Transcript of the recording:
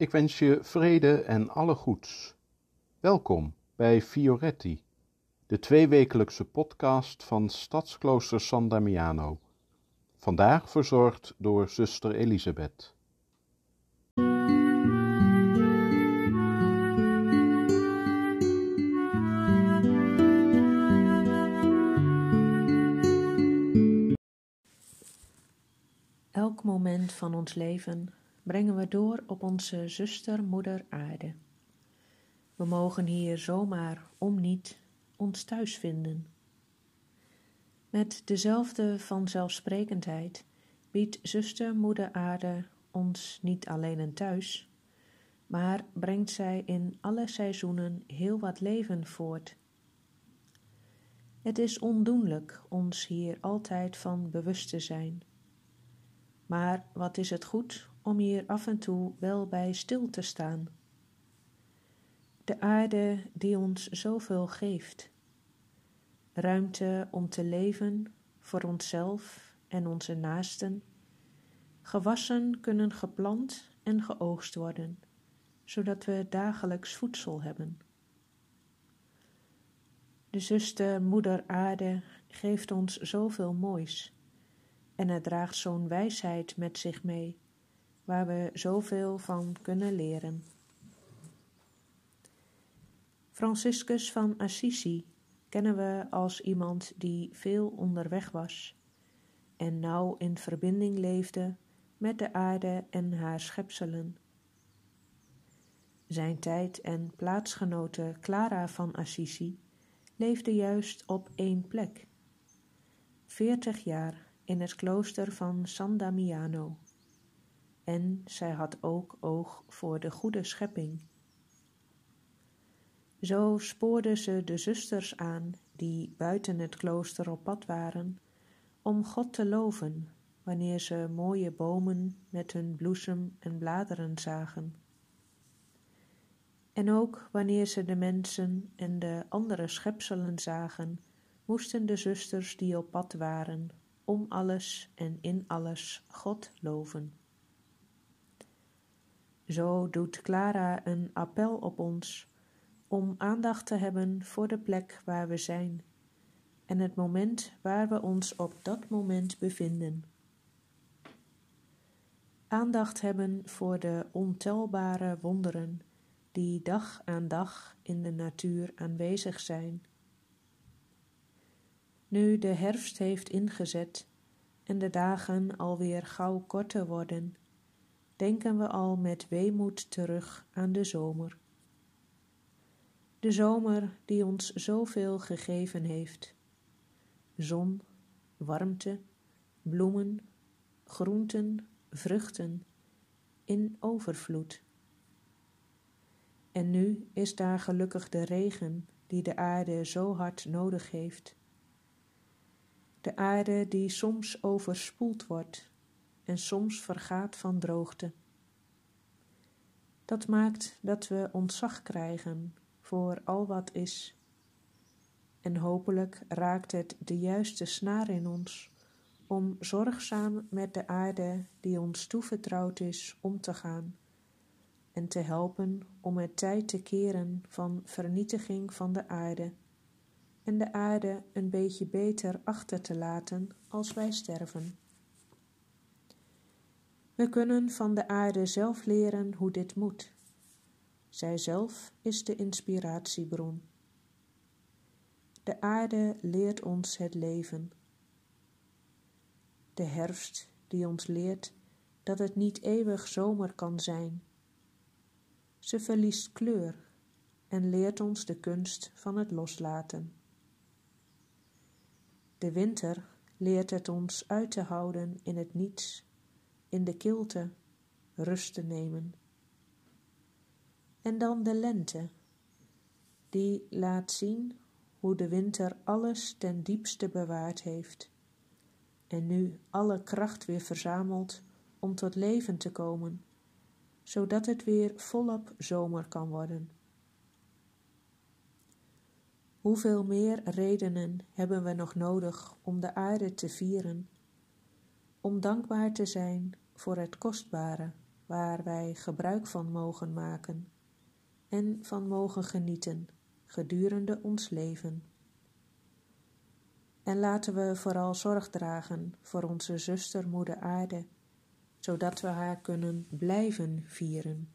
Ik wens je vrede en alle goeds. Welkom bij Fioretti, de tweewekelijkse podcast van Stadsklooster San Damiano. Vandaag verzorgd door zuster Elisabeth. Elk moment van ons leven brengen we door op onze zuster moeder aarde. We mogen hier zomaar om niet ons thuis vinden. Met dezelfde vanzelfsprekendheid biedt zuster moeder aarde ons niet alleen een thuis, maar brengt zij in alle seizoenen heel wat leven voort. Het is ondoenlijk ons hier altijd van bewust te zijn. Maar wat is het goed om hier af en toe wel bij stil te staan. De aarde die ons zoveel geeft. Ruimte om te leven voor onszelf en onze naasten. Gewassen kunnen geplant en geoogst worden, zodat we dagelijks voedsel hebben. De zuster Moeder Aarde geeft ons zoveel moois en het draagt zo'n wijsheid met zich mee waar we zoveel van kunnen leren. Franciscus van Assisi kennen we als iemand die veel onderweg was en nauw in verbinding leefde met de aarde en haar schepselen. Zijn tijd en plaatsgenote Clara van Assisi leefde juist op één plek, veertig jaar in het klooster van San Damiano en zij had ook oog voor de goede schepping. Zo spoorde ze de zusters aan die buiten het klooster op pad waren, om God te loven wanneer ze mooie bomen met hun bloesem en bladeren zagen. En ook wanneer ze de mensen en de andere schepselen zagen, moesten de zusters die op pad waren, om alles en in alles God loven. Zo doet Clara een appel op ons om aandacht te hebben voor de plek waar we zijn en het moment waar we ons op dat moment bevinden. Aandacht hebben voor de ontelbare wonderen die dag aan dag in de natuur aanwezig zijn. Nu de herfst heeft ingezet en de dagen alweer gauw korter worden, denken we al met weemoed terug aan de zomer. De zomer die ons zoveel gegeven heeft: zon, warmte, bloemen, groenten, vruchten, in overvloed. En nu is daar gelukkig de regen die de aarde zo hard nodig heeft. De aarde die soms overspoeld wordt en soms vergaat van droogte. Dat maakt dat we ontzag krijgen voor al wat is. En hopelijk raakt het de juiste snaar in ons om zorgzaam met de aarde die ons toevertrouwd is om te gaan en te helpen om het tijd te keren van vernietiging van de aarde en de aarde een beetje beter achter te laten als wij sterven. We kunnen van de aarde zelf leren hoe dit moet. Zij zelf is de inspiratiebron. De aarde leert ons het leven. De herfst die ons leert dat het niet eeuwig zomer kan zijn. Ze verliest kleur en leert ons de kunst van het loslaten. De winter leert het ons uit te houden in het niets in de kilte rust te nemen. En dan de lente, die laat zien hoe de winter alles ten diepste bewaard heeft en nu alle kracht weer verzamelt om tot leven te komen, zodat het weer volop zomer kan worden. Hoeveel meer redenen hebben we nog nodig om de aarde te vieren, om dankbaar te zijn voor het kostbare waar wij gebruik van mogen maken en van mogen genieten gedurende ons leven. En laten we vooral zorg dragen voor onze zuster Moeder Aarde, zodat we haar kunnen blijven vieren.